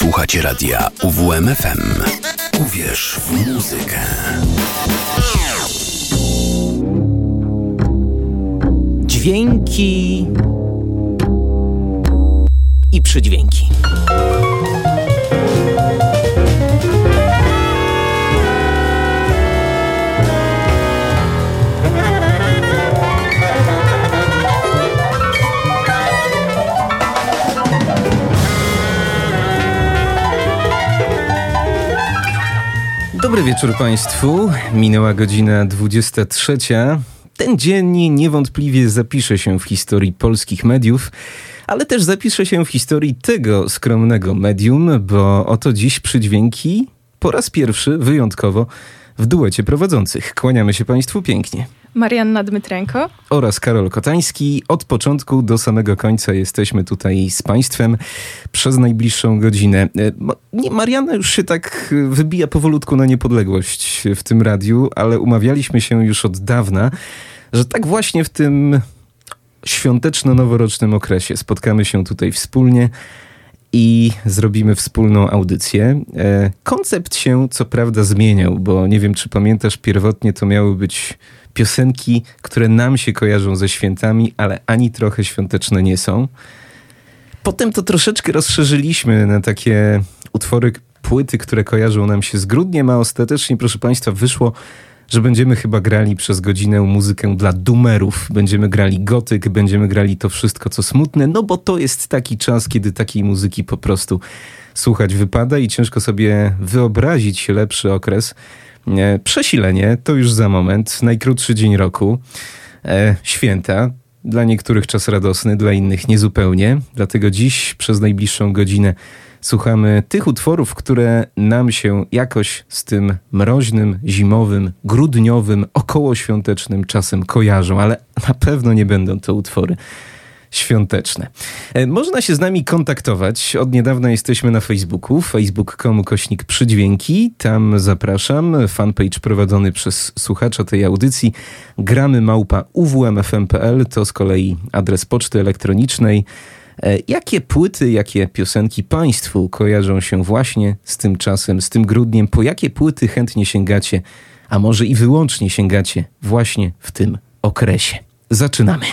Słuchacie radia UWMFM. Uwierz w muzykę. Dźwięki i przydźwięki. Dobry wieczór Państwu. Minęła godzina 23. Ten dzień niewątpliwie zapisze się w historii polskich mediów, ale też zapisze się w historii tego skromnego medium, bo oto dziś przydźwięki po raz pierwszy wyjątkowo w duecie prowadzących. Kłaniamy się Państwu pięknie. Marianna Dmytrenko oraz Karol Kotański. Od początku do samego końca jesteśmy tutaj z Państwem przez najbliższą godzinę. E, Marianna już się tak wybija powolutku na niepodległość w tym radiu, ale umawialiśmy się już od dawna, że tak właśnie w tym świąteczno-noworocznym okresie spotkamy się tutaj wspólnie i zrobimy wspólną audycję. E, koncept się co prawda zmieniał, bo nie wiem, czy pamiętasz, pierwotnie to miały być piosenki, które nam się kojarzą ze świętami, ale ani trochę świąteczne nie są. Potem to troszeczkę rozszerzyliśmy na takie utwory, płyty, które kojarzą nam się z grudniem, a ostatecznie, proszę Państwa, wyszło, że będziemy chyba grali przez godzinę muzykę dla dumerów. Będziemy grali gotyk, będziemy grali to wszystko, co smutne, no bo to jest taki czas, kiedy takiej muzyki po prostu słuchać wypada i ciężko sobie wyobrazić lepszy okres Przesilenie to już za moment, najkrótszy dzień roku, e, święta. Dla niektórych czas radosny, dla innych niezupełnie. Dlatego dziś przez najbliższą godzinę słuchamy tych utworów, które nam się jakoś z tym mroźnym, zimowym, grudniowym, okołoświątecznym czasem kojarzą, ale na pewno nie będą to utwory świąteczne. E, można się z nami kontaktować. Od niedawna jesteśmy na Facebooku, facebook.com kośnik przydźwięki. Tam zapraszam. Fanpage prowadzony przez słuchacza tej audycji. Gramy małpa uwmfm.pl to z kolei adres poczty elektronicznej. E, jakie płyty, jakie piosenki Państwu kojarzą się właśnie z tym czasem, z tym grudniem? Po jakie płyty chętnie sięgacie, a może i wyłącznie sięgacie właśnie w tym okresie? Zaczynamy.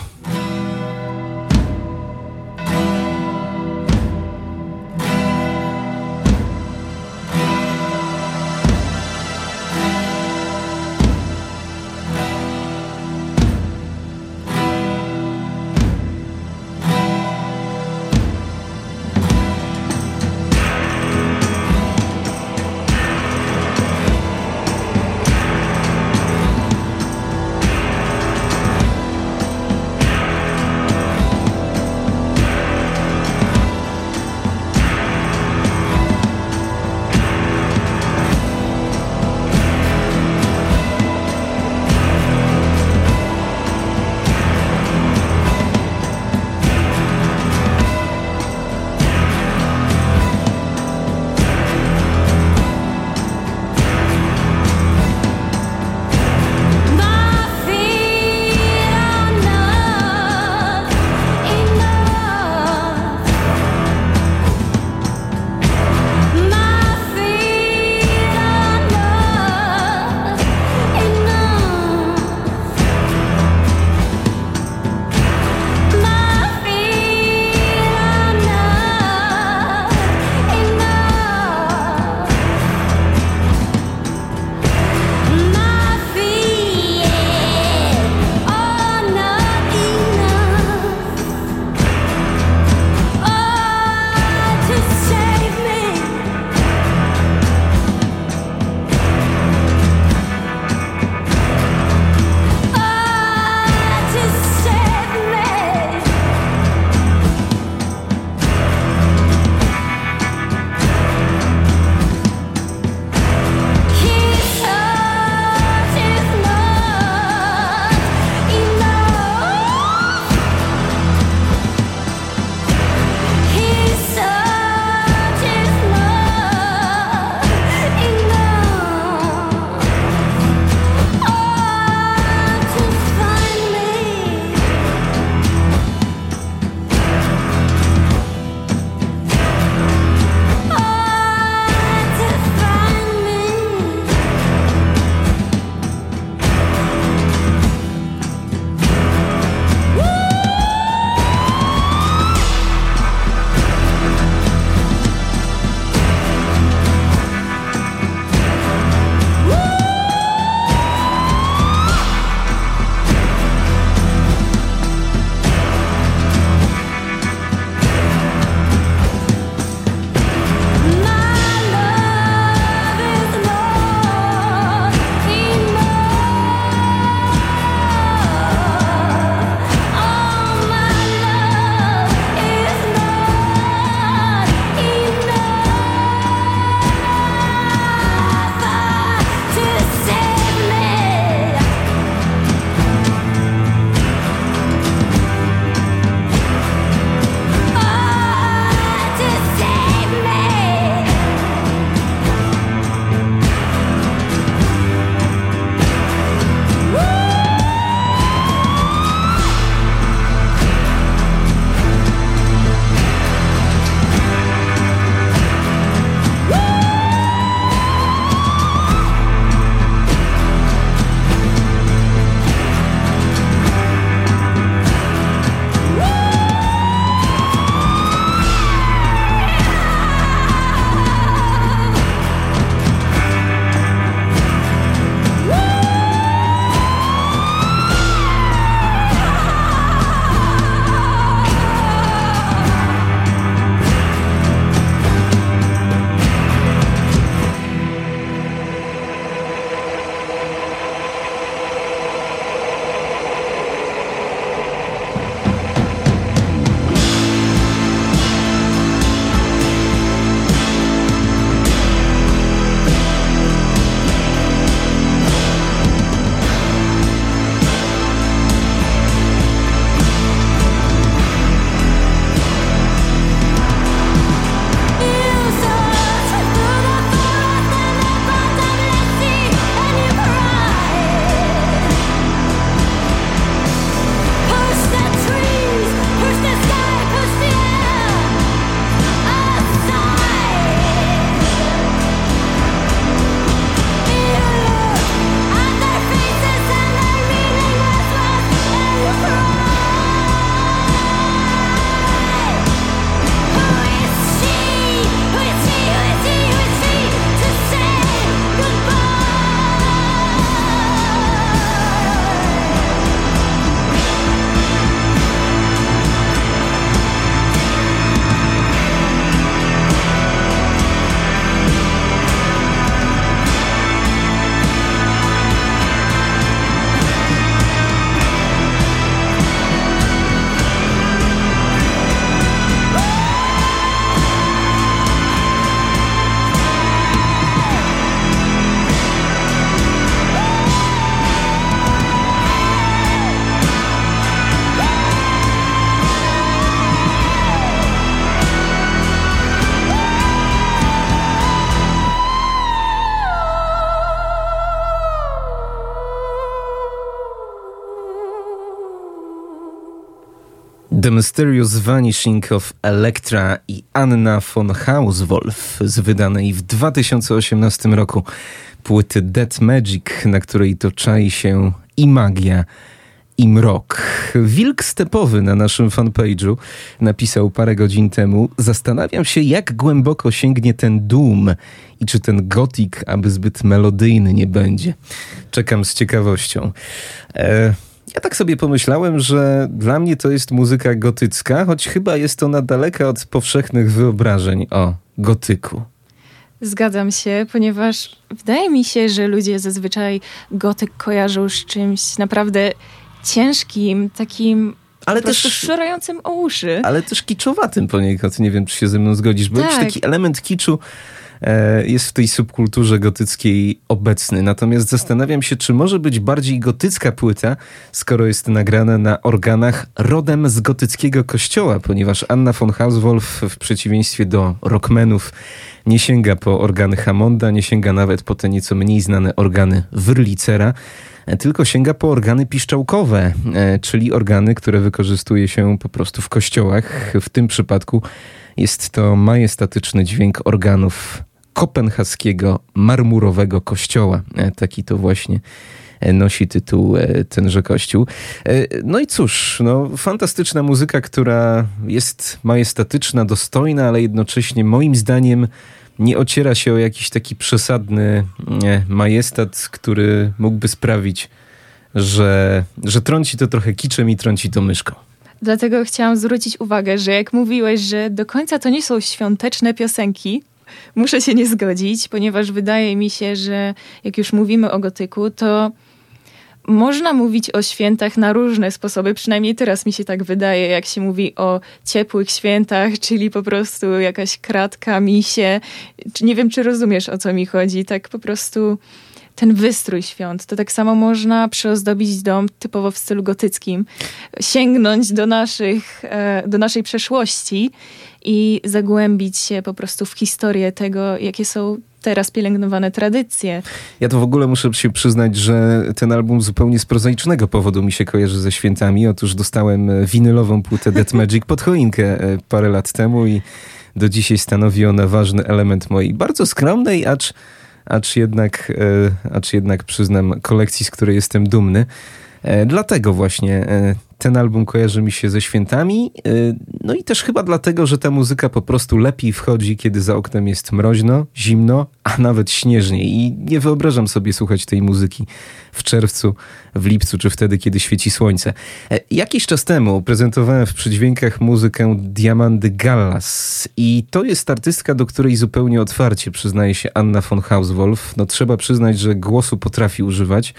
Mysterious Vanishing of Elektra i Anna von Hauswolf z wydanej w 2018 roku płyty Dead Magic, na której to czai się i magia, i mrok. Wilk stepowy na naszym fanpage'u napisał parę godzin temu: Zastanawiam się, jak głęboko sięgnie ten doom i czy ten gotik, aby zbyt melodyjny nie będzie. Czekam z ciekawością. E ja tak sobie pomyślałem, że dla mnie to jest muzyka gotycka, choć chyba jest ona daleka od powszechnych wyobrażeń o gotyku. Zgadzam się, ponieważ wydaje mi się, że ludzie zazwyczaj gotyk kojarzą z czymś naprawdę ciężkim, takim ale też szorającym o uszy. Ale też kiczowatym poniekąd. Nie wiem, czy się ze mną zgodzisz, bo tak. jakiś taki element kiczu jest w tej subkulturze gotyckiej obecny. Natomiast zastanawiam się, czy może być bardziej gotycka płyta, skoro jest nagrana na organach rodem z gotyckiego kościoła, ponieważ Anna von Hauswolf w przeciwieństwie do rockmenów nie sięga po organy Hammonda, nie sięga nawet po te nieco mniej znane organy Wyrlicera, e, tylko sięga po organy piszczałkowe, e, czyli organy, które wykorzystuje się po prostu w kościołach. W tym przypadku jest to majestatyczny dźwięk organów kopenhaskiego marmurowego kościoła. E, taki to właśnie e, nosi tytuł e, tenże kościół. No i cóż, no, fantastyczna muzyka, która jest majestatyczna, dostojna, ale jednocześnie moim zdaniem nie ociera się o jakiś taki przesadny majestat, który mógłby sprawić, że, że trąci to trochę kiczem i trąci to myszką. Dlatego chciałam zwrócić uwagę, że jak mówiłeś, że do końca to nie są świąteczne piosenki, muszę się nie zgodzić, ponieważ wydaje mi się, że jak już mówimy o gotyku, to można mówić o świętach na różne sposoby, przynajmniej teraz mi się tak wydaje, jak się mówi o ciepłych świętach, czyli po prostu jakaś kratka, misie. Nie wiem, czy rozumiesz o co mi chodzi. Tak po prostu ten wystrój świąt. To tak samo można przyozdobić dom typowo w stylu gotyckim, sięgnąć do, naszych, e, do naszej przeszłości i zagłębić się po prostu w historię tego, jakie są teraz pielęgnowane tradycje. Ja to w ogóle muszę się przyznać, że ten album zupełnie z prozaicznego powodu mi się kojarzy ze świętami. Otóż dostałem winylową płytę Death Magic pod choinkę e, parę lat temu i do dzisiaj stanowi ona ważny element mojej bardzo skromnej, acz acz jednak, e, acz jednak przyznam kolekcji, z której jestem dumny. E, dlatego właśnie e, ten album kojarzy mi się ze świętami. No i też chyba dlatego, że ta muzyka po prostu lepiej wchodzi, kiedy za oknem jest mroźno, zimno, a nawet śnieżnie. I nie wyobrażam sobie słuchać tej muzyki w czerwcu, w lipcu czy wtedy, kiedy świeci słońce. Jakiś czas temu prezentowałem w przydźwiękach muzykę Diamandy Gallas i to jest artystka, do której zupełnie otwarcie przyznaje się Anna von Hauswolf. No trzeba przyznać, że głosu potrafi używać.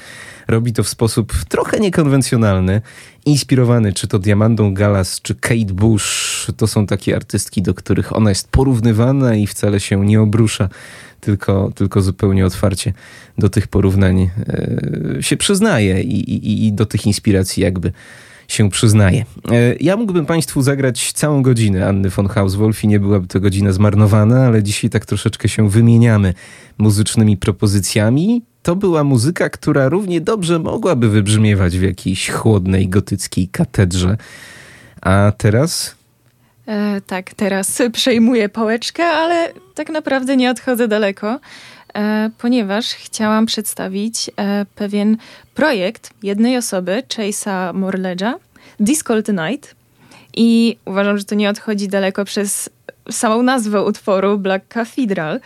Robi to w sposób trochę niekonwencjonalny, inspirowany czy to Diamandą Gallas, czy Kate Bush. To są takie artystki, do których ona jest porównywana i wcale się nie obrusza, tylko, tylko zupełnie otwarcie do tych porównań e, się przyznaje i, i, i do tych inspiracji jakby się przyznaje. E, ja mógłbym Państwu zagrać całą godzinę Anny von Hauswolf i nie byłaby to godzina zmarnowana, ale dzisiaj tak troszeczkę się wymieniamy muzycznymi propozycjami to była muzyka, która równie dobrze mogłaby wybrzmiewać w jakiejś chłodnej gotyckiej katedrze. A teraz? E, tak, teraz przejmuję pałeczkę, ale tak naprawdę nie odchodzę daleko, e, ponieważ chciałam przedstawić e, pewien projekt jednej osoby, Chase'a Morledge'a, Disco Tonight. I uważam, że to nie odchodzi daleko przez samą nazwę utworu Black Cathedral.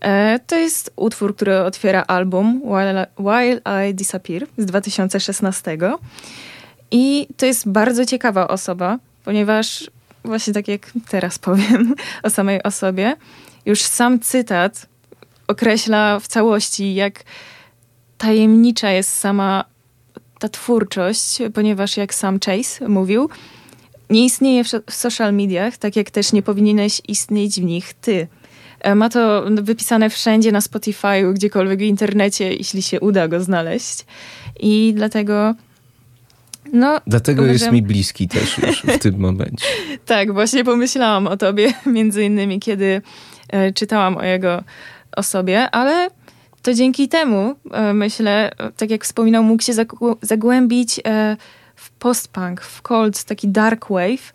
E, to jest utwór, który otwiera album While, While I Disappear z 2016. I to jest bardzo ciekawa osoba, ponieważ właśnie tak jak teraz powiem o samej osobie, już sam cytat określa w całości, jak tajemnicza jest sama ta twórczość, ponieważ jak sam Chase mówił, nie istnieje w social mediach, tak jak też nie powinieneś istnieć w nich ty. E, ma to wypisane wszędzie na Spotify'u, gdziekolwiek w internecie, jeśli się uda go znaleźć. I dlatego no, Dlatego uważam... jest mi bliski też już w tym momencie. tak, właśnie pomyślałam o tobie, między innymi, kiedy e, czytałam o jego osobie, ale to dzięki temu, e, myślę, tak jak wspominał, mógł się zagłębić w post-punk, w cold, taki dark wave.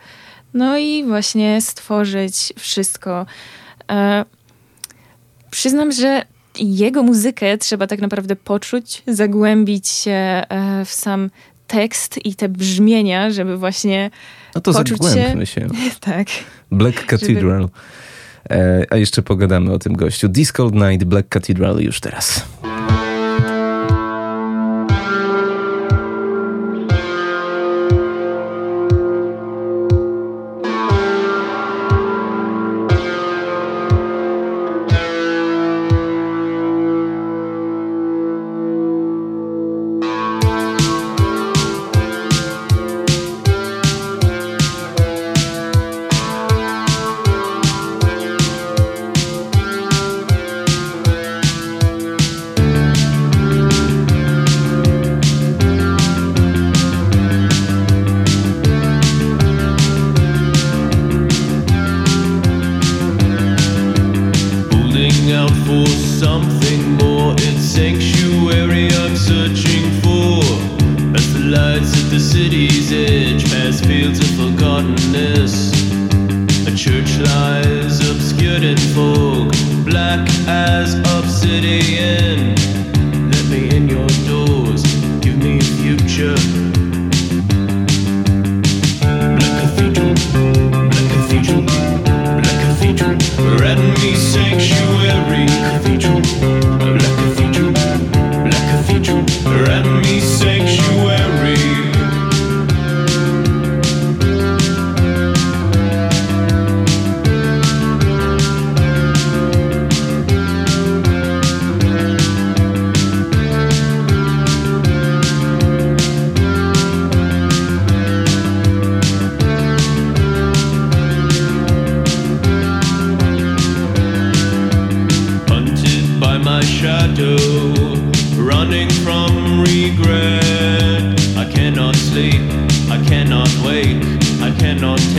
No i właśnie stworzyć wszystko. E, przyznam, że jego muzykę trzeba tak naprawdę poczuć, zagłębić się e, w sam tekst i te brzmienia, żeby właśnie No to poczuć się. się. Tak. Black Cathedral. E, a jeszcze pogadamy o tym gościu. This Cold Night, Black Cathedral już teraz.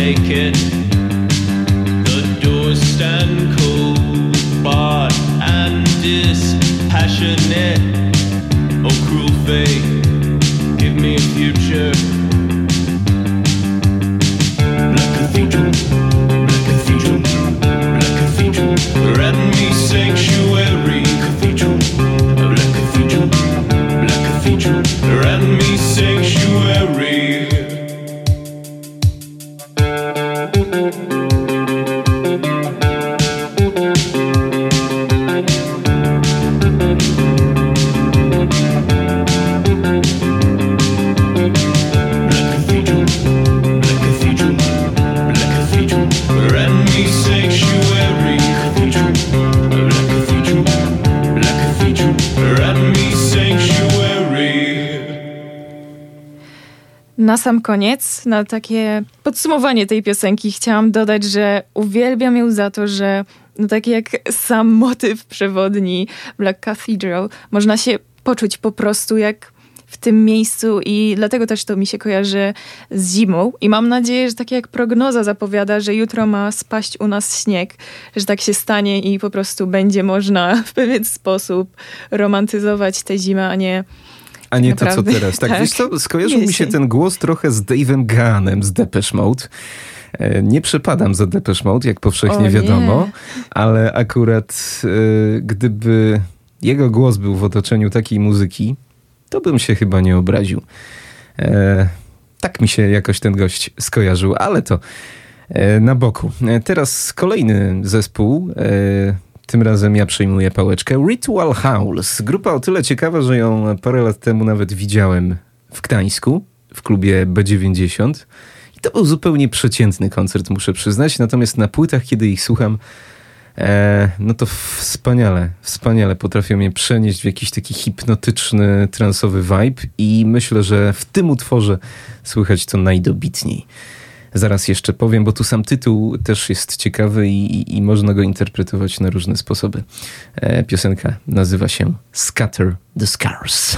Take it. Sam koniec, na takie podsumowanie tej piosenki, chciałam dodać, że uwielbiam ją za to, że no tak jak sam motyw przewodni Black Cathedral, można się poczuć po prostu jak w tym miejscu i dlatego też to mi się kojarzy z zimą. I mam nadzieję, że tak jak prognoza zapowiada, że jutro ma spaść u nas śnieg, że tak się stanie i po prostu będzie można w pewien sposób romantyzować tę zimę, a nie A nie to, co Naprawdę, teraz. Tak, tak. wiesz co, skojarzył mi się ten głos trochę z Dave'em Gahanem z Depeche Mode. E, Nie przepadam za Depeche Mode, jak powszechnie O nie. wiadomo, ale akurat e, gdyby jego głos był w otoczeniu takiej muzyki, to bym się chyba nie obraził. E, tak mi się jakoś ten gość skojarzył, ale to na boku. Teraz kolejny zespół. Tym razem ja przejmuję pałeczkę. Ritual Howls. Grupa o tyle ciekawa, że ją parę lat temu nawet widziałem w Gdańsku, w klubie B90. I to był zupełnie przeciętny koncert, muszę przyznać. Natomiast na płytach, kiedy ich słucham, e, no to wspaniale, wspaniale potrafią mnie przenieść w jakiś taki hipnotyczny, transowy vibe i myślę, że w tym utworze słychać to najdobitniej. Zaraz jeszcze powiem, bo tu sam tytuł też jest ciekawy i, i, i można go interpretować na różne sposoby. E, piosenka nazywa się Scatter the Scars.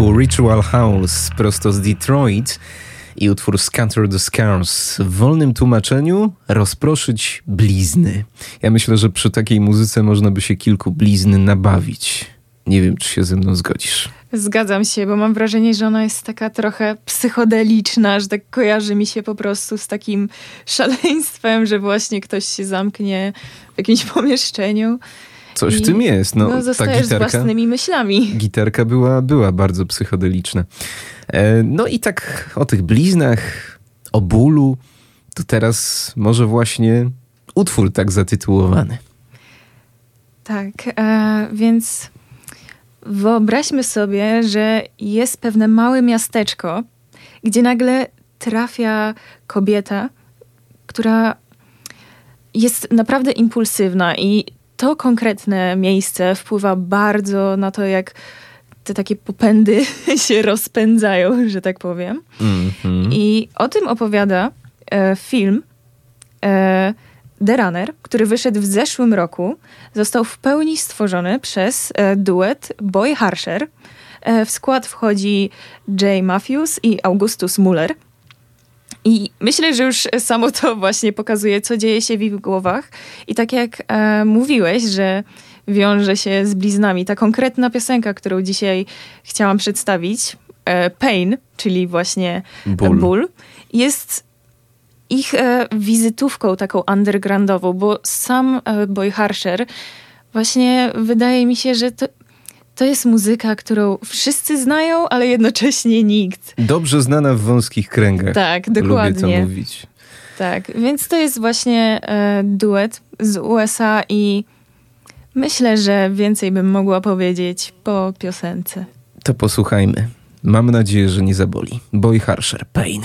Zespół Ritual House prosto z Detroit i utwór Scatter the Scars w wolnym tłumaczeniu rozproszyć blizny. Ja myślę, że przy takiej muzyce można by się kilku blizn nabawić. Nie wiem, czy się ze mną zgodzisz. Zgadzam się, bo mam wrażenie, że ona jest taka trochę psychodeliczna, że tak kojarzy mi się po prostu z takim szaleństwem, że właśnie ktoś się zamknie w jakimś pomieszczeniu. Coś w tym jest. No, no ta gitarka, z własnymi myślami. Gitarka była, była bardzo psychodeliczna. E, no i tak o tych bliznach, o bólu, to teraz może właśnie utwór tak zatytułowany. Tak, e, więc wyobraźmy sobie, że jest pewne małe miasteczko, gdzie nagle trafia kobieta, która jest naprawdę impulsywna i to konkretne miejsce wpływa bardzo na to, jak te takie popędy się rozpędzają, że tak powiem. Mm -hmm. I o tym opowiada e, film e, The Runner, który wyszedł w zeszłym roku. Został w pełni stworzony przez e, duet Boy Harsher. E, w skład wchodzi Jay Matthews i Augustus Muller. I myślę, że już samo to właśnie pokazuje, co dzieje się w ich głowach. I tak jak e, mówiłeś, że wiąże się z bliznami, ta konkretna piosenka, którą dzisiaj chciałam przedstawić, e, Pain, czyli właśnie ból, ból jest ich e, wizytówką taką undergroundową, bo sam e, Boy Harsher właśnie wydaje mi się, że to, to jest muzyka, którą wszyscy znają, ale jednocześnie nikt. Dobrze znana w wąskich kręgach. Tak, dokładnie. Lubię to mówić. Tak, więc to jest właśnie e, duet z USA i myślę, że więcej bym mogła powiedzieć po piosence. To posłuchajmy. Mam nadzieję, że nie zaboli. Boy Harsher, Pain.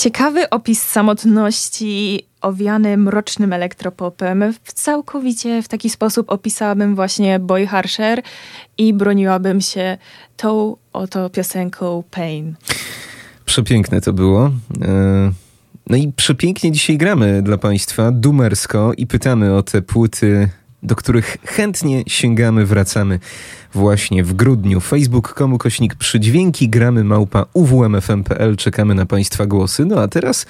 Ciekawy opis samotności owiany mrocznym elektropopem. W całkowicie w taki sposób opisałabym właśnie Boy Harsher i broniłabym się tą oto piosenką Pain. Przepiękne to było. E, no i przepięknie dzisiaj gramy dla Państwa, dumersko i pytamy o te płyty, do których chętnie sięgamy, wracamy właśnie w grudniu. Facebook.com kośnik przydźwięki, gramy małpa uwmfm.pl, czekamy na Państwa głosy. No a teraz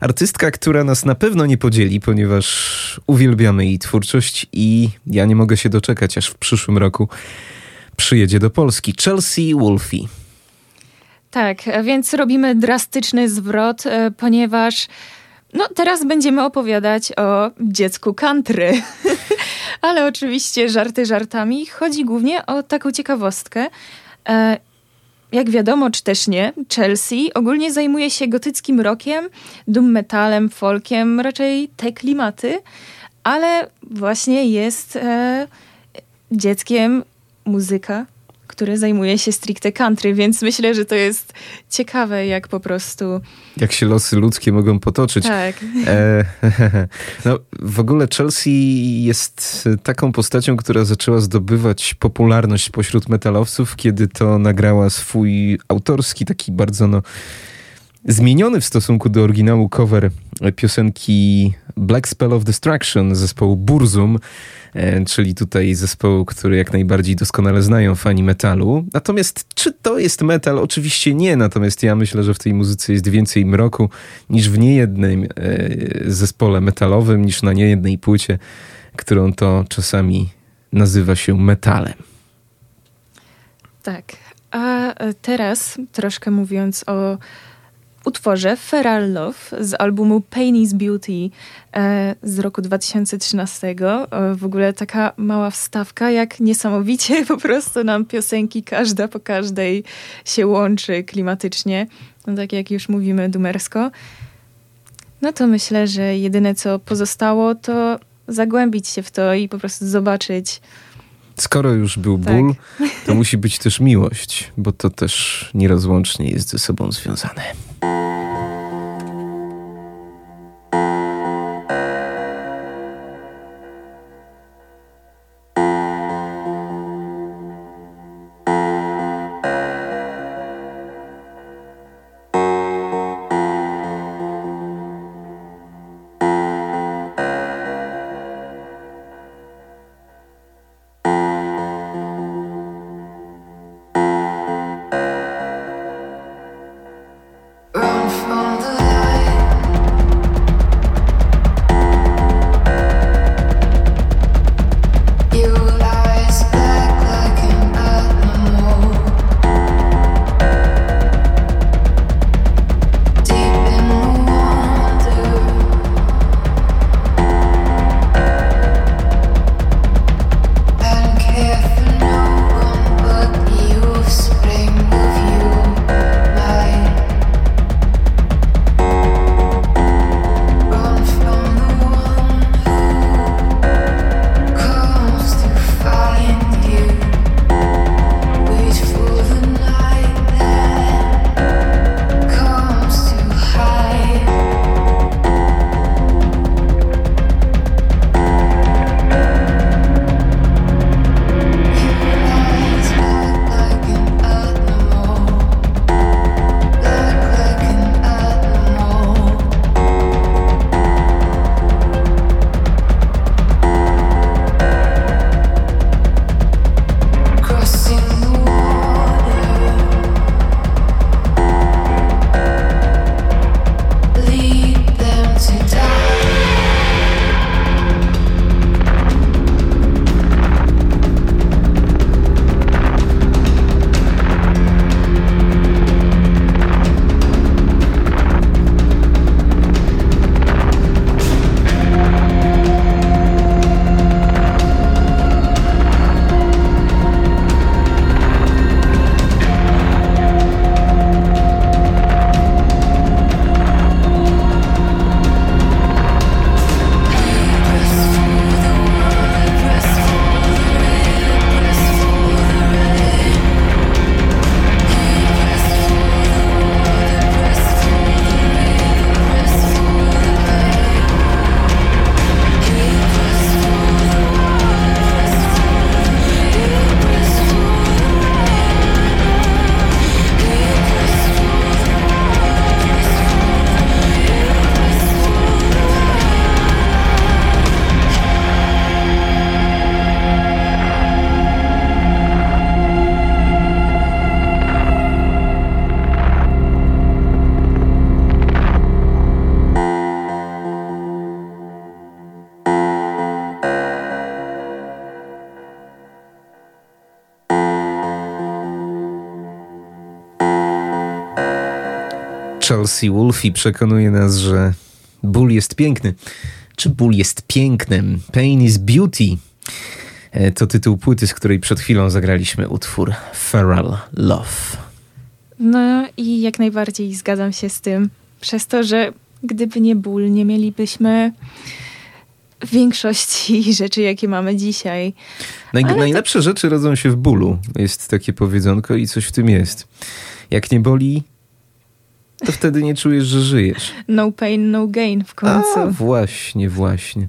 artystka, która nas na pewno nie podzieli, ponieważ uwielbiamy jej twórczość i ja nie mogę się doczekać, aż w przyszłym roku przyjedzie do Polski. Chelsea Wolfie. Tak, więc robimy drastyczny zwrot, e, ponieważ no, teraz będziemy opowiadać o dziecku country. Ale oczywiście żarty żartami. Chodzi głównie o taką ciekawostkę. E, jak wiadomo, czy też nie, Chelsea ogólnie zajmuje się gotyckim rockiem, doom metalem, folkiem, raczej te klimaty, ale właśnie jest e, dzieckiem muzyka, które zajmuje się stricte country, więc myślę, że to jest ciekawe, jak po prostu. Jak się losy ludzkie mogą potoczyć. Tak. E, no, w ogóle Chelsea jest taką postacią, która zaczęła zdobywać popularność pośród metalowców, kiedy to nagrała swój autorski, taki bardzo no, zmieniony w stosunku do oryginału cover piosenki Black Spell of Destruction zespołu Burzum. E, czyli tutaj zespołu, który jak najbardziej doskonale znają fani metalu. Natomiast czy to jest metal? Oczywiście nie, natomiast ja myślę, że w tej muzyce jest więcej mroku niż w niejednym e, zespole metalowym, niż na niejednej płycie, którą to czasami nazywa się metalem. Tak. A teraz troszkę mówiąc o utworze Feral Love z albumu Pain is Beauty e, z roku 2013. E, w ogóle taka mała wstawka, jak niesamowicie po prostu nam piosenki każda po każdej się łączy klimatycznie. No tak jak już mówimy dumersko. No to myślę, że jedyne co pozostało to zagłębić się w to i po prostu zobaczyć skoro już był tak. ból, to musi być też miłość, bo to też nierozłącznie jest ze sobą związane. Chelsea Wolfe przekonuje nas, że ból jest piękny. Czy ból jest pięknym? Pain is beauty. E, to tytuł płyty, z której przed chwilą zagraliśmy utwór Feral Love. No i jak najbardziej zgadzam się z tym, przez to, że gdyby nie ból, nie mielibyśmy większości rzeczy, jakie mamy dzisiaj. Naj, najlepsze to... rzeczy rodzą się w bólu. Jest takie powiedzonko i coś w tym jest. Jak nie boli, to wtedy nie czujesz, że żyjesz. No pain, no gain w końcu. A, właśnie, właśnie.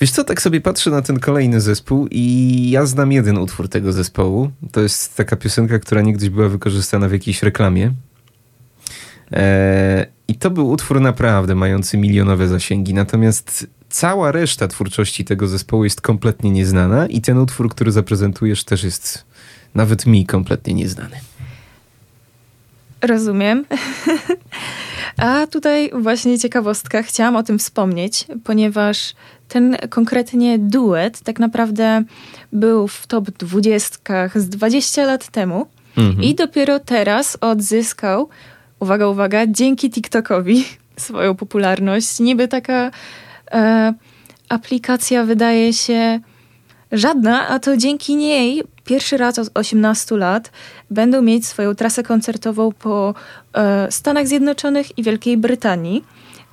Wiesz co, tak sobie patrzę na ten kolejny zespół i ja znam jeden utwór tego zespołu. To jest taka piosenka, która niegdyś była wykorzystana w jakiejś reklamie. Eee, I to był utwór naprawdę mający milionowe zasięgi. Natomiast cała reszta twórczości tego zespołu jest kompletnie nieznana i ten utwór, który zaprezentujesz też jest nawet mi kompletnie nieznany. Rozumiem. A tutaj właśnie ciekawostka, chciałam o tym wspomnieć, ponieważ ten konkretnie duet tak naprawdę był w top 20 z 20 lat temu mhm. i dopiero teraz odzyskał, uwaga, uwaga, dzięki TikTokowi swoją popularność. Niby taka e, aplikacja wydaje się żadna, a to dzięki niej pierwszy raz od 18 lat będą mieć swoją trasę koncertową po e, Stanach Zjednoczonych i Wielkiej Brytanii.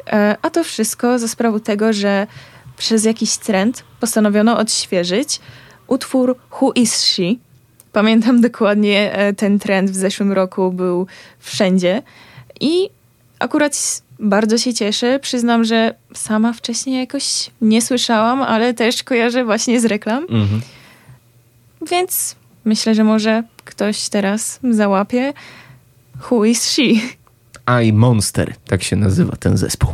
E, a to wszystko za sprawą tego, że przez jakiś trend postanowiono odświeżyć utwór Who is She. Pamiętam dokładnie e, ten trend w zeszłym roku był wszędzie i akurat bardzo się cieszę. Przyznam, że sama wcześniej jakoś nie słyszałam, ale też kojarzę właśnie z reklam. Mhm. Więc myślę, że może ktoś teraz załapie Who is she? I Monster, tak się nazywa ten zespół.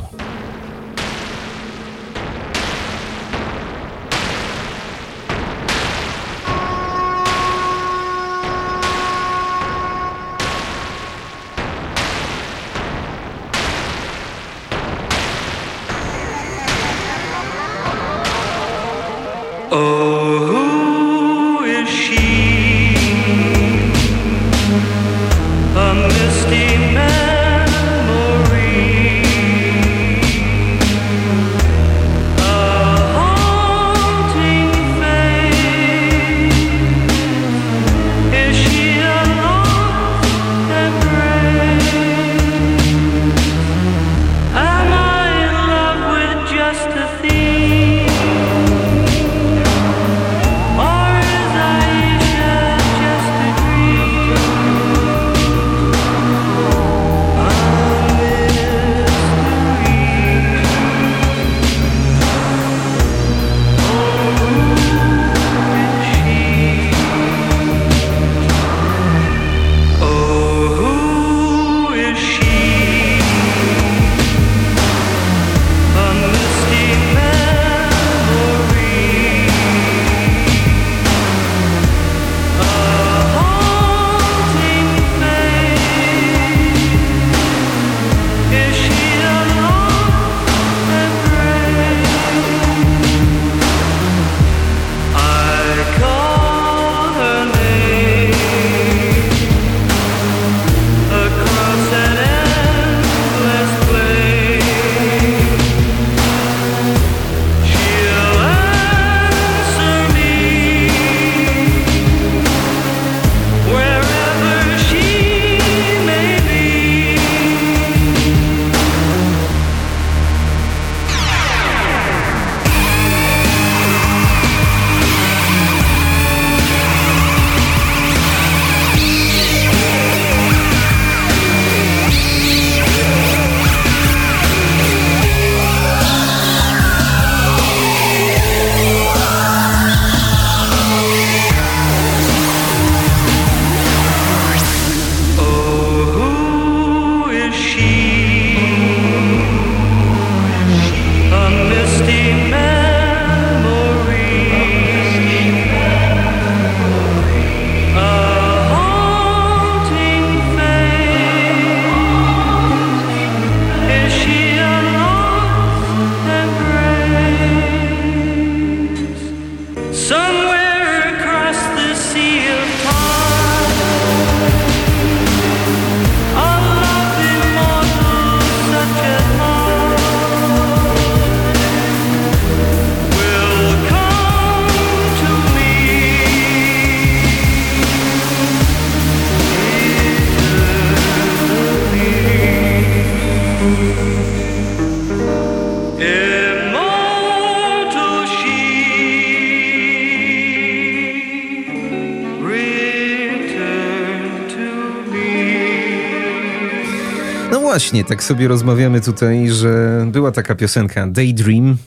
Właśnie, tak sobie rozmawiamy tutaj, że była taka piosenka Daydream.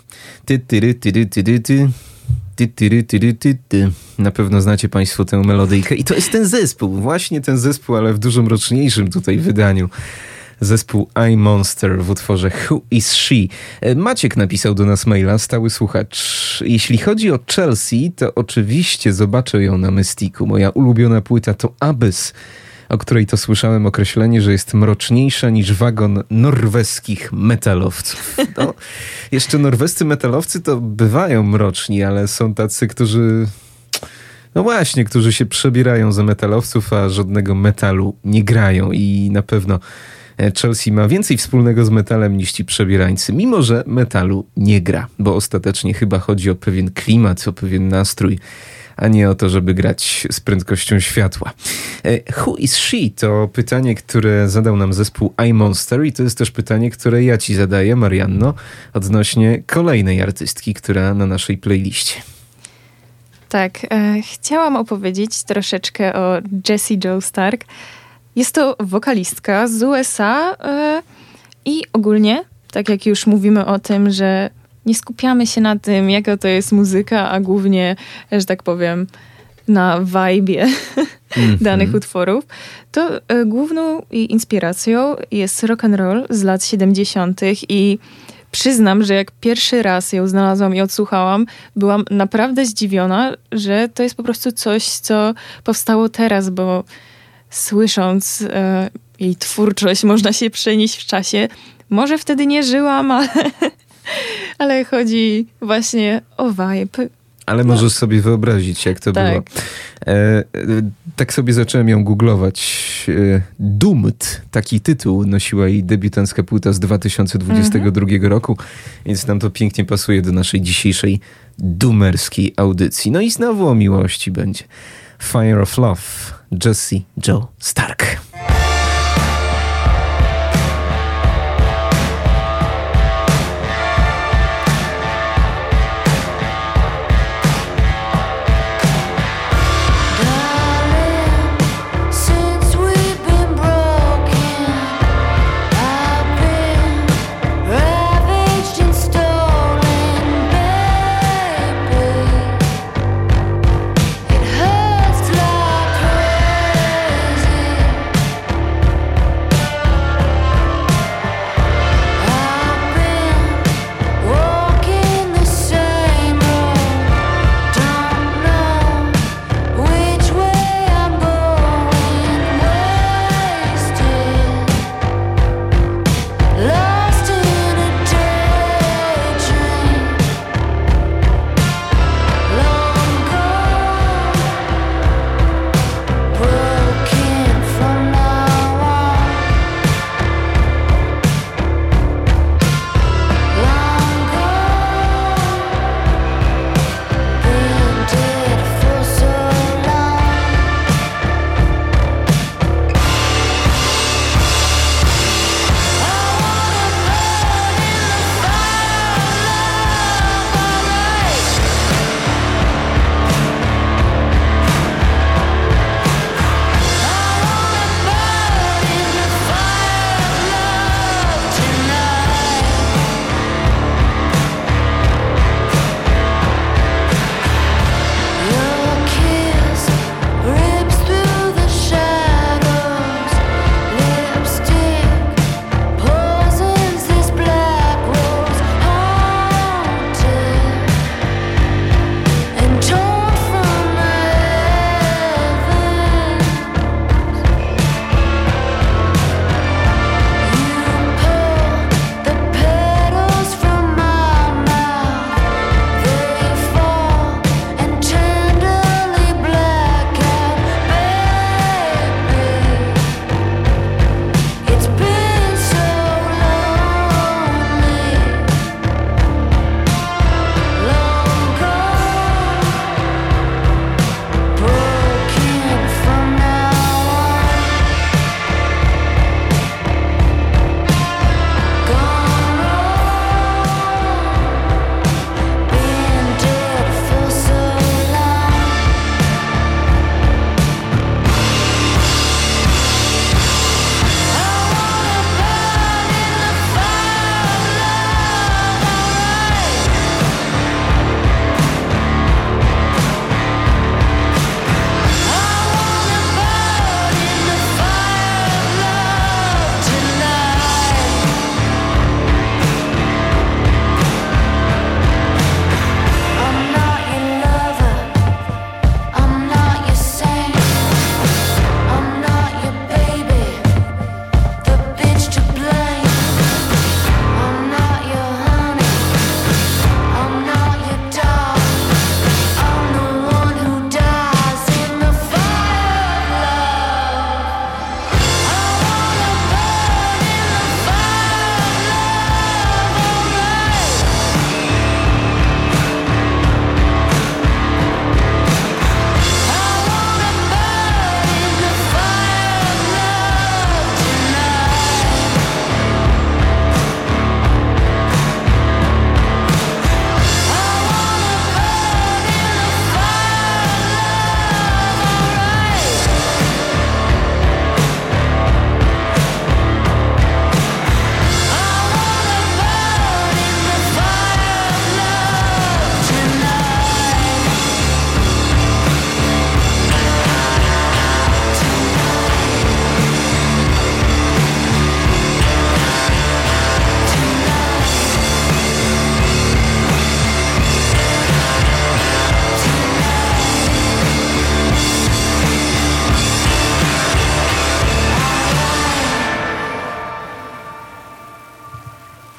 Ty, ty, ty, ty, ty, ty, ty. Ty, ty, ty, ty. Na pewno znacie Państwo tę melodyjkę. I to jest ten zespół, właśnie ten zespół, ale w dużo mroczniejszym tutaj wydaniu. Zespół I Monster w utworze Who is She? E, Maciek napisał do nas maila, stały słuchacz. Jeśli chodzi o Chelsea, to oczywiście zobaczę ją na Mystiku. Moja ulubiona płyta to Abyss o której to słyszałem określenie, że jest mroczniejsza niż wagon norweskich metalowców. No, jeszcze norwescy metalowcy to bywają mroczni, ale są tacy, którzy no właśnie, którzy się przebierają za metalowców, a żadnego metalu nie grają i na pewno e, Chelsea ma więcej wspólnego z metalem niż ci przebierańcy, mimo że metalu nie gra, bo ostatecznie chyba chodzi o pewien klimat, o pewien nastrój a nie o to, żeby grać z prędkością światła. E, who is she? To pytanie, które zadał nam zespół iMonster i to jest też pytanie, które ja ci zadaję, Marianno, odnośnie kolejnej artystki, która na naszej playliście. Tak, e, chciałam opowiedzieć troszeczkę o Jessie Joe Stark. Jest to wokalistka z USA e, i ogólnie, tak jak już mówimy o tym, że nie skupiamy się na tym, jaka to jest muzyka, a głównie, że tak powiem, na vibe mm-hmm. danych utworów, to e, główną inspiracją jest rock and roll z lat 70. i przyznam, że jak pierwszy raz ją znalazłam i odsłuchałam, byłam naprawdę zdziwiona, że to jest po prostu coś, co powstało teraz, bo słysząc e, jej twórczość, można się przenieść w czasie. Może wtedy nie żyłam, ale ale chodzi właśnie o vibe. Ale no. możesz sobie wyobrazić, jak to tak. było. E, e, tak sobie zacząłem ją googlować. E, Dumt, taki tytuł nosiła jej debiutancka płyta z 2022 mhm. roku, więc nam to pięknie pasuje do naszej dzisiejszej dumerskiej audycji. No i znowu o miłości będzie. Fire of Love, Jessie Joe Stark.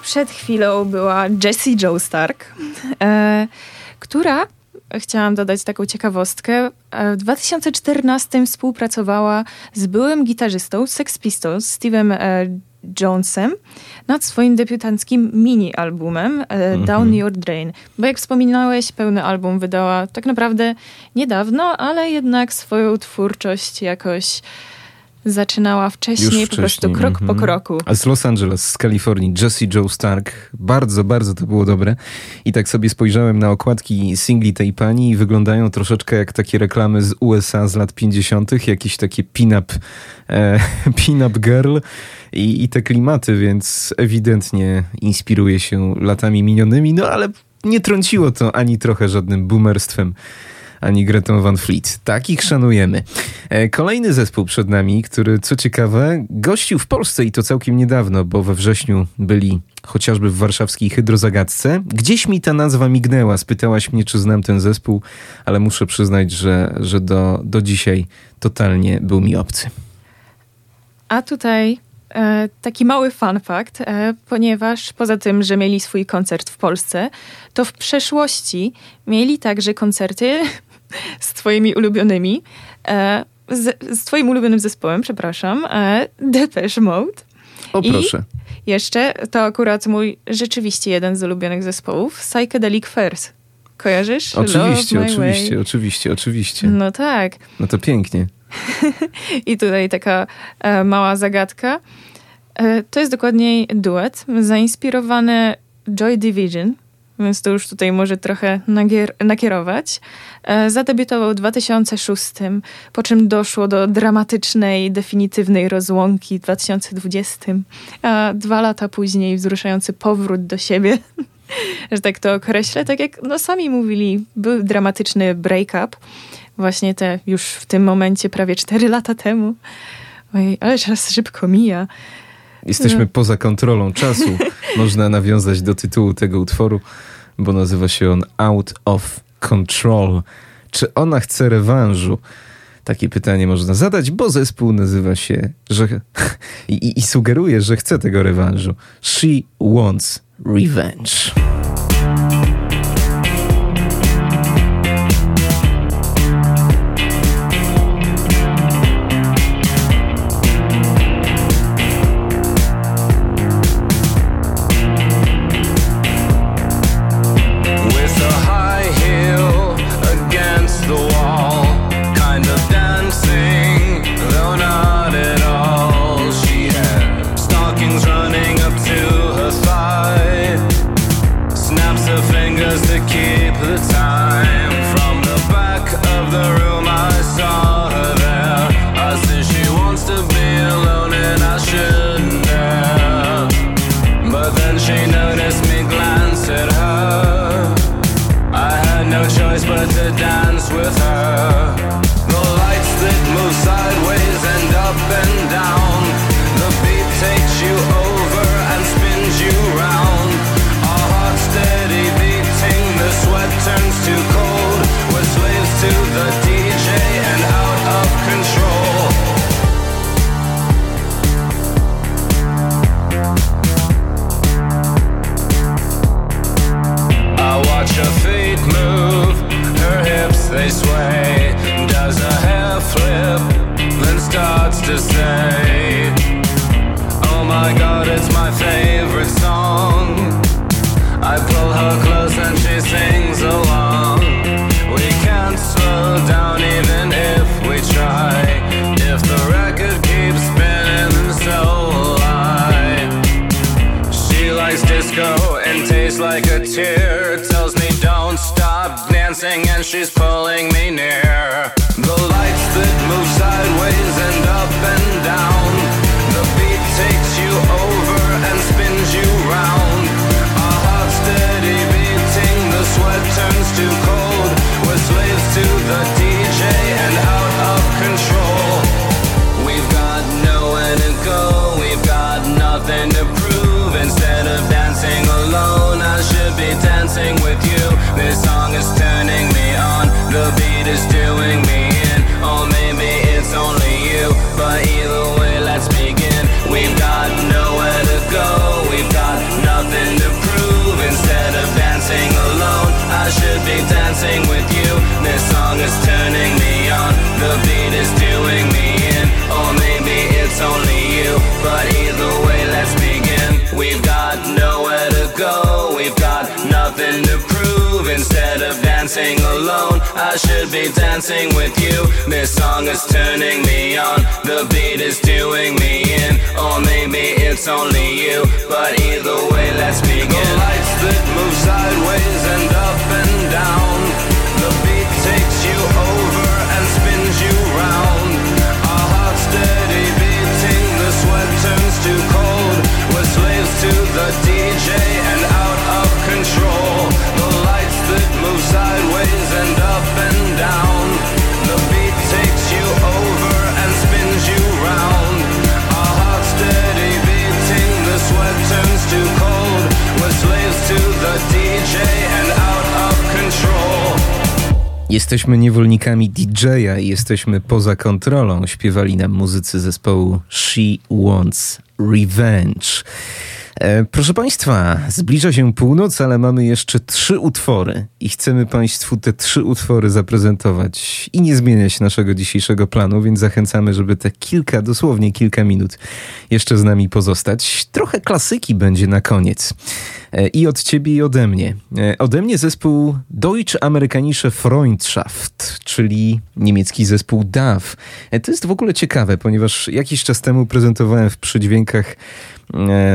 Przed chwilą była Jessie Joe Stark, e, która, chciałam dodać taką ciekawostkę, e, w 2014 współpracowała z byłym gitarzystą Sex Pistols, Steve'em e, Jonesem, nad swoim debiutanckim mini-albumem e, Down Your Drain. Bo jak wspominałeś, pełny album wydała tak naprawdę niedawno, ale jednak swoją twórczość jakoś zaczynała wcześniej, Już po prostu wcześniej, krok po mhm. kroku. A z Los Angeles, z Kalifornii, Jesse Joe Stark. Bardzo, bardzo to było dobre. I tak sobie spojrzałem na okładki singli tej pani i wyglądają troszeczkę jak takie reklamy z USA z lat 50., jakieś takie pin-up, e, pin-up girl i, i te klimaty, więc ewidentnie inspiruje się latami minionymi, no ale nie trąciło to ani trochę żadnym boomerstwem ani Gretą Van Fleet. Takich szanujemy. E, Kolejny zespół przed nami, który co ciekawe gościł w Polsce i to całkiem niedawno, bo we wrześniu byli chociażby w warszawskiej Hydrozagadce. Gdzieś mi ta nazwa mignęła, spytałaś mnie, czy znam ten zespół, ale muszę przyznać, że, że do, do dzisiaj totalnie był mi obcy. A tutaj e, taki mały fun fact, e, ponieważ poza tym, że mieli swój koncert w Polsce, to w przeszłości mieli także koncerty z twoimi ulubionymi, e, z, z twoim ulubionym zespołem, przepraszam, e, Depeche Mode. O I- proszę. Jeszcze to akurat mój rzeczywiście jeden z ulubionych zespołów, Psychedelic Furs. Kojarzysz? Oczywiście, oczywiście, Way. oczywiście, oczywiście. No tak. No to pięknie. I tutaj taka e, mała zagadka. E, to jest dokładniej duet zainspirowany Joy Division, więc to już tutaj może trochę nagier- nakierować. E, zadebiutował w 2006, po czym doszło do dramatycznej, definitywnej rozłąki w 2020, a dwa lata później wzruszający powrót do siebie, że tak to określę, tak jak no, sami mówili, był dramatyczny break-up, właśnie te już w tym momencie prawie 4 lata temu. Ale czas szybko mija. Jesteśmy No. poza kontrolą czasu. Można nawiązać do tytułu tego utworu, bo nazywa się on Out of Control. Czy ona chce rewanżu? Takie pytanie można zadać, bo zespół nazywa się że, i, i- i sugeruje, że chce tego rewanżu. She wants revenge. Should be dancing with you. This song is turning me on. The beat is doing me in. Or maybe it's only you. But either way, let's begin. The lights that move sideways and up and down. The beat takes you over and spins you round. Our hearts steady beating. The sweat turns to cold. We're slaves to the DJ Jesteśmy niewolnikami DJ-a i jesteśmy poza kontrolą, śpiewali nam muzycy zespołu She Wants Revenge. E, proszę Państwa, zbliża się północ, ale mamy jeszcze trzy utwory i chcemy Państwu te trzy utwory zaprezentować i nie zmieniać naszego dzisiejszego planu, więc zachęcamy, żeby te kilka, dosłownie kilka minut jeszcze z nami pozostać. Trochę klasyki będzie na koniec. E, I od Ciebie i ode mnie. E, ode mnie zespół Deutsche Amerikanische Freundschaft, czyli niemiecki zespół DAW. To jest w ogóle ciekawe, ponieważ jakiś czas temu prezentowałem w przydźwiękach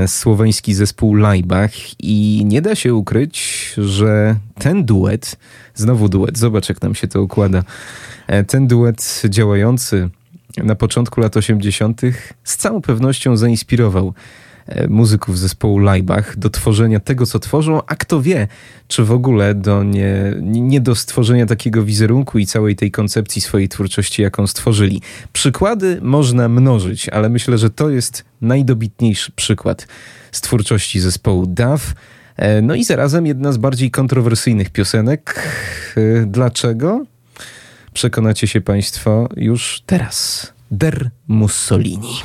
słoweński zespół Leibach i nie da się ukryć, że ten duet, znowu duet, zobacz jak nam się to układa, e, ten duet działający na początku lat 80. z całą pewnością zainspirował e, muzyków zespołu Leibach do tworzenia tego, co tworzą, a kto wie, czy w ogóle do nie, nie do stworzenia takiego wizerunku i całej tej koncepcji swojej twórczości, jaką stworzyli. Przykłady można mnożyć, ale myślę, że to jest najdobitniejszy przykład z twórczości zespołu DAW. E, No i zarazem jedna z bardziej kontrowersyjnych piosenek. E, Dlaczego? Przekonacie się Państwo już teraz. Der Mussolini.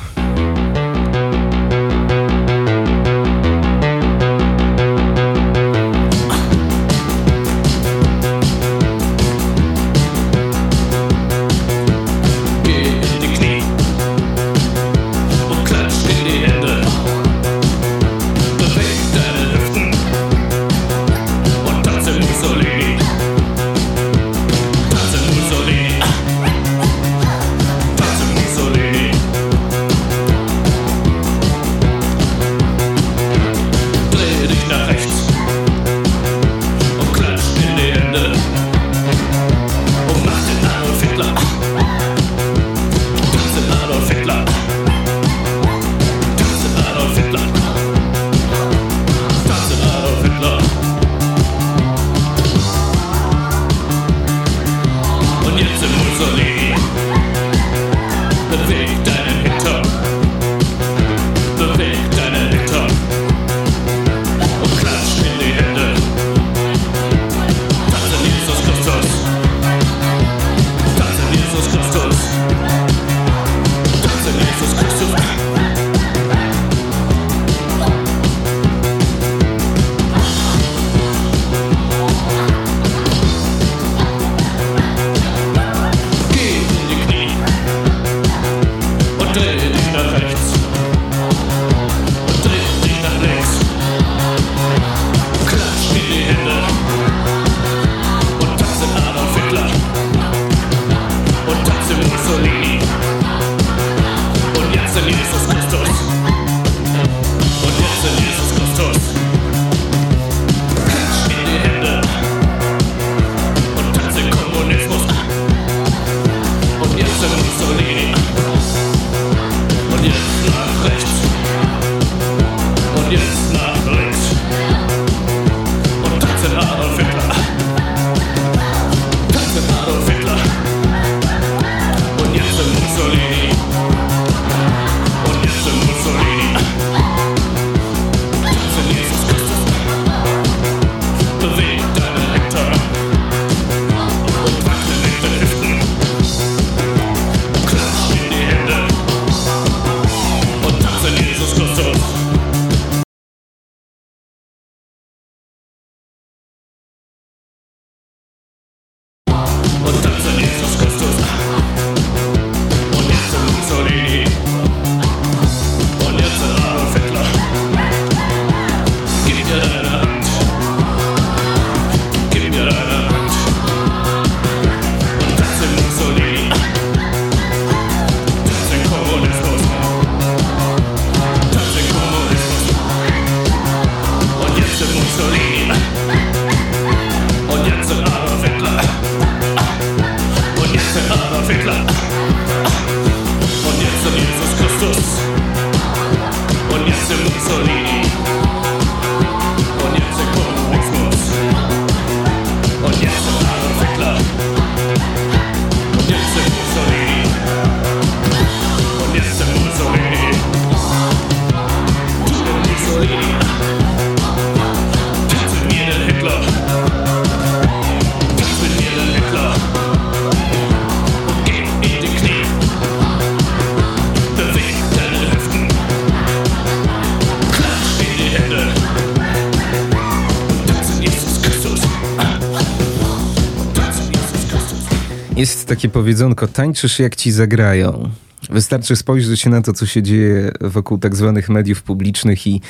Jest takie powiedzonko, tańczysz jak ci zagrają. Wystarczy spojrzeć na to, co się dzieje wokół tak zwanych mediów publicznych i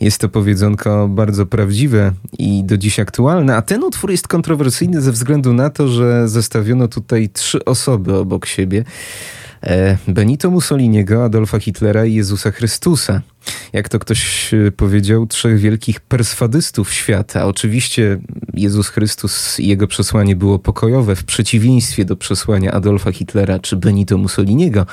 jest to powiedzonko bardzo prawdziwe i do dziś aktualne, a ten utwór jest kontrowersyjny ze względu na to, że zestawiono tutaj trzy osoby obok siebie. E, Benito Mussoliniego, Adolfa Hitlera i Jezusa Chrystusa. Jak to ktoś e, powiedział, trzech wielkich perswadystów świata. Oczywiście Jezus Chrystus i jego przesłanie było pokojowe w przeciwieństwie do przesłania Adolfa Hitlera czy Benito Mussoliniego.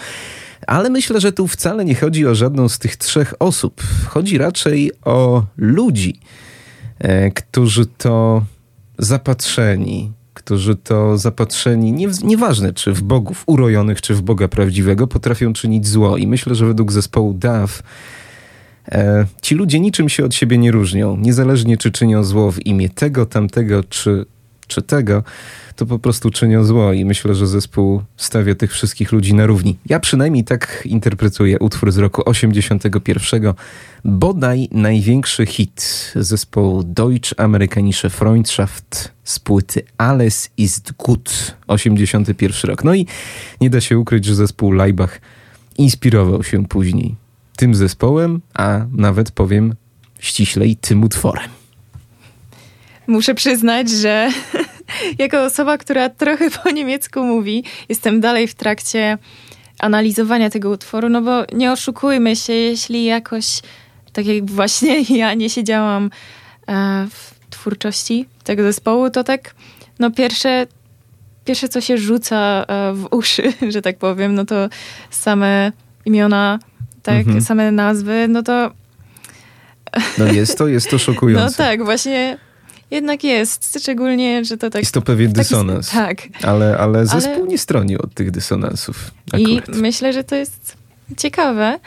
Ale myślę, że tu wcale nie chodzi o żadną z tych trzech osób. Chodzi raczej o ludzi, e, którzy to zapatrzeni, którzy to zapatrzeni, nie, nieważne czy w bogów urojonych, czy w Boga prawdziwego, potrafią czynić zło. I myślę, że według zespołu DAF e, ci ludzie niczym się od siebie nie różnią. Niezależnie czy czynią zło w imię tego, tamtego, czy, czy tego, to po prostu czynią zło. I myślę, że zespół stawia tych wszystkich ludzi na równi. Ja przynajmniej tak interpretuję utwór z roku 81. Bodaj największy hit zespołu Deutsch-Amerikanische Freundschaft z płyty Alles ist gut, 81 rok. No i nie da się ukryć, że zespół Leibach inspirował się później tym zespołem, a nawet powiem ściślej tym utworem. Muszę przyznać, że jako osoba, która trochę po niemiecku mówi, jestem dalej w trakcie analizowania tego utworu, no bo nie oszukujmy się, jeśli jakoś, tak jak właśnie ja nie siedziałam e, w twórczości tego zespołu, to tak, no pierwsze, pierwsze co się rzuca e, w uszy, że tak powiem, no to same imiona, tak, mhm. same nazwy, no to... No jest to, jest to szokujące. No tak, właśnie jednak jest, szczególnie, że to tak... Jest to pewien dysonans. tak. Ale, ale zespół ale... nie stroni od tych dysonansów. Akurat. I myślę, że to jest ciekawe,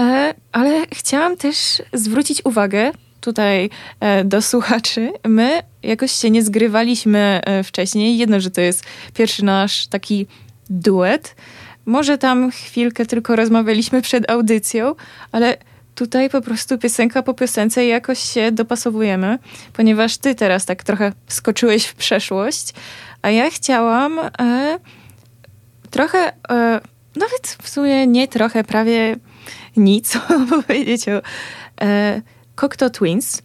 e, ale chciałam też zwrócić uwagę tutaj e, do słuchaczy. My jakoś się nie zgrywaliśmy e, wcześniej. Jedno, że to jest pierwszy nasz taki duet. Może tam chwilkę tylko rozmawialiśmy przed audycją, ale tutaj po prostu piosenka po piosence jakoś się dopasowujemy, ponieważ ty teraz tak trochę skoczyłeś w przeszłość, a ja chciałam e, trochę, e, nawet w sumie nie trochę, prawie nic powiedzieć o e, Cocteau Twins.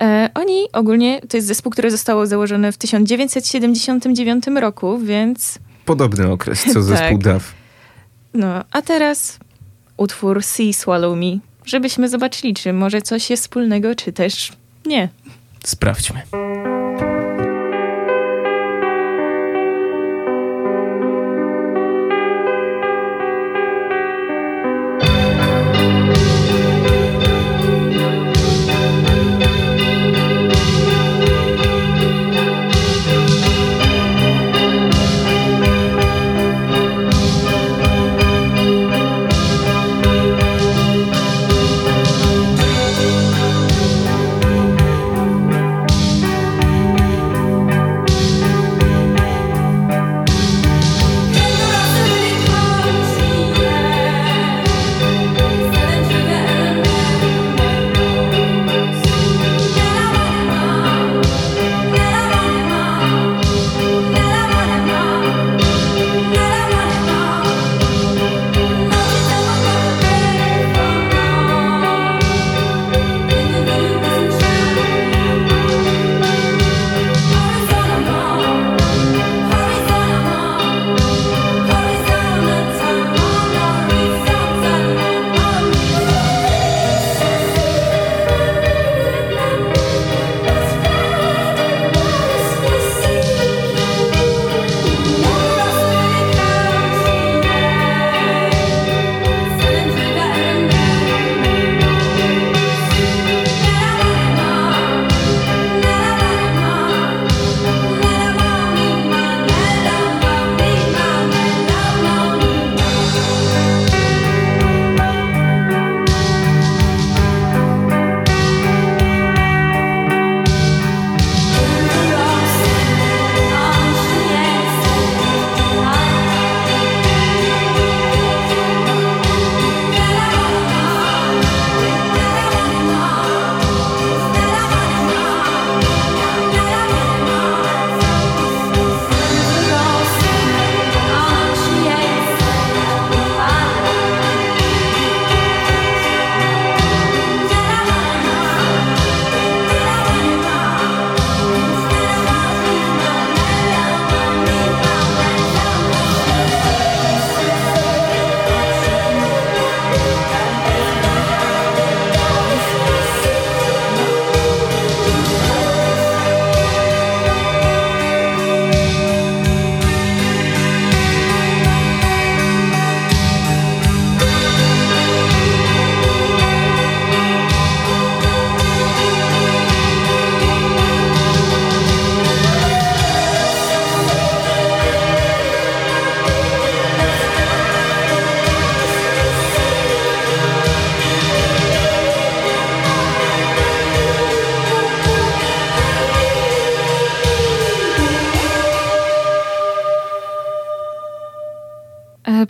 E, oni ogólnie, to jest zespół, który został założony w 1979 roku, więc... Podobny okres, co zespół tak. DAF. No, a teraz utwór Sea Swallow Me żebyśmy zobaczyli, czy może coś jest wspólnego, czy też nie. Sprawdźmy.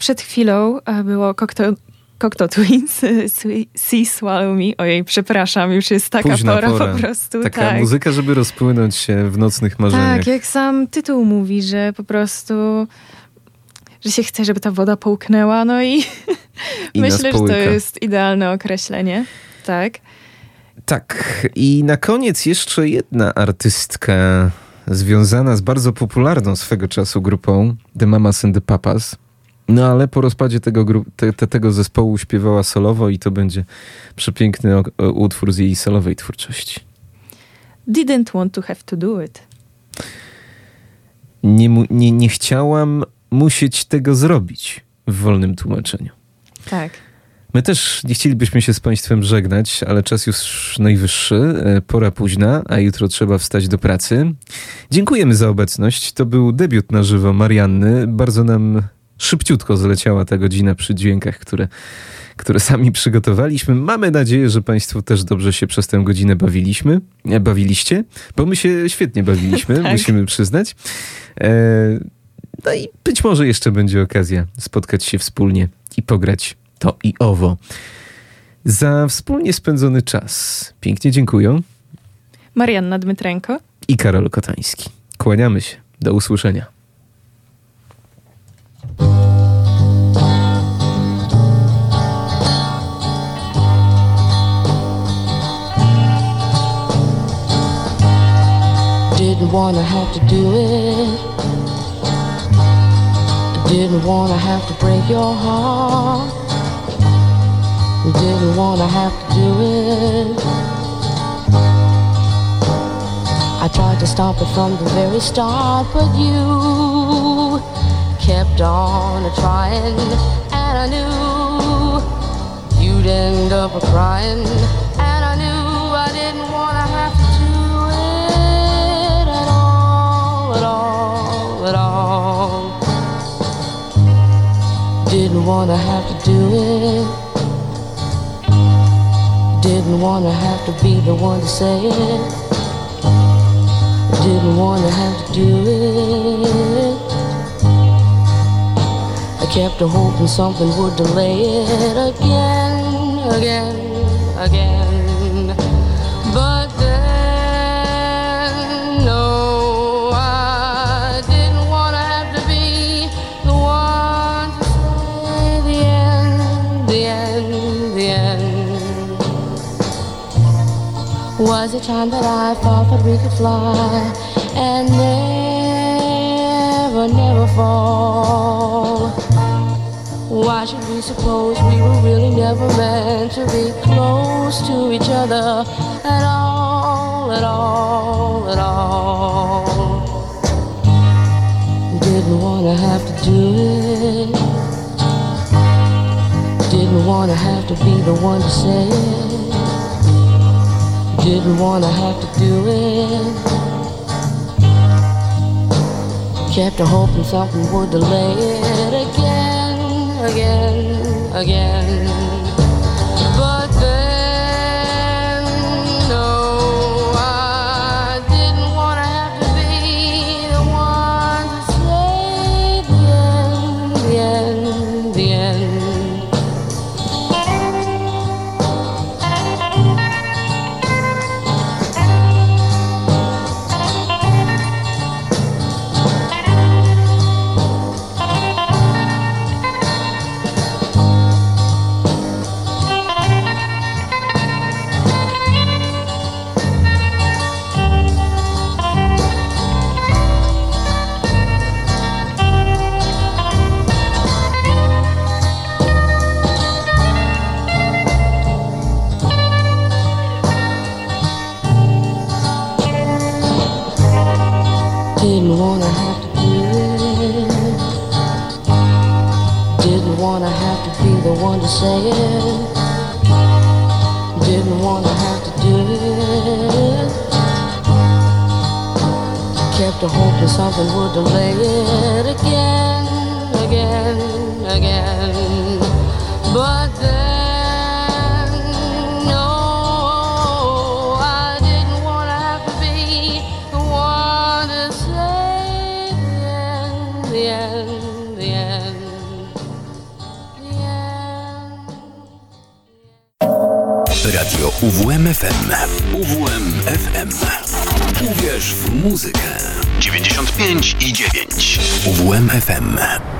Przed chwilą e, było Cocteau, Cocteau Twins, e, Sea Swallow Me. Ojej, przepraszam, już jest taka Późna pora, pora. po prostu. Taka tak. muzyka, żeby rozpłynąć się w nocnych marzeniach. Tak, jak sam tytuł mówi, że po prostu, że się chce, żeby ta woda połknęła, no i, I myślę, że to jest idealne określenie. Tak. Tak, i na koniec jeszcze jedna artystka związana z bardzo popularną swego czasu grupą The Mamas and the Papas. No ale po rozpadzie tego, te, te, tego zespołu śpiewała solowo i to będzie przepiękny utwór z jej solowej twórczości. Didn't want to have to do it. Nie, nie, nie chciałam musieć tego zrobić w wolnym tłumaczeniu. Tak. My też nie chcielibyśmy się z Państwem żegnać, ale czas już najwyższy, e, pora późna, a jutro trzeba wstać do pracy. Dziękujemy za obecność. To był debiut na żywo Marianny. Bardzo nam szybciutko zleciała ta godzina przy dźwiękach, które, które sami przygotowaliśmy. Mamy nadzieję, że Państwo też dobrze się przez tę godzinę bawiliśmy. Bawiliście, bo my się świetnie bawiliśmy, Tak. musimy przyznać. E, no i być może jeszcze będzie okazja spotkać się wspólnie i pograć to i owo. Za wspólnie spędzony czas pięknie dziękuję Marianna Dmytrenko. i Karol Kotański. Kłaniamy się. Do usłyszenia. Didn't wanna have to do it. Didn't wanna have to break your heart. Didn't wanna have to do it. I tried to stop it from the very start, but you kept on trying, and I knew you'd end up crying, Didn't wanna have to do it. Didn't wanna have to be the one to say it. Didn't wanna have to do it. I kept hoping something would delay it again, again, again. Was a time that I thought that we could fly and never, never fall. Why should we suppose we were really never meant to be close to each other at all, at all, at all? Didn't wanna have to do it. Didn't wanna have to be the one to say it. Didn't wanna have to do it. Kept hoping something would delay it again, again, again. the hopeless of and would delay it again, again, again. But then, no, I didn't want to have to be the one to say the end, the end. Radio UWMFM. UWMFM. Uwierz w muzykę. 95 i 9. UWMFM.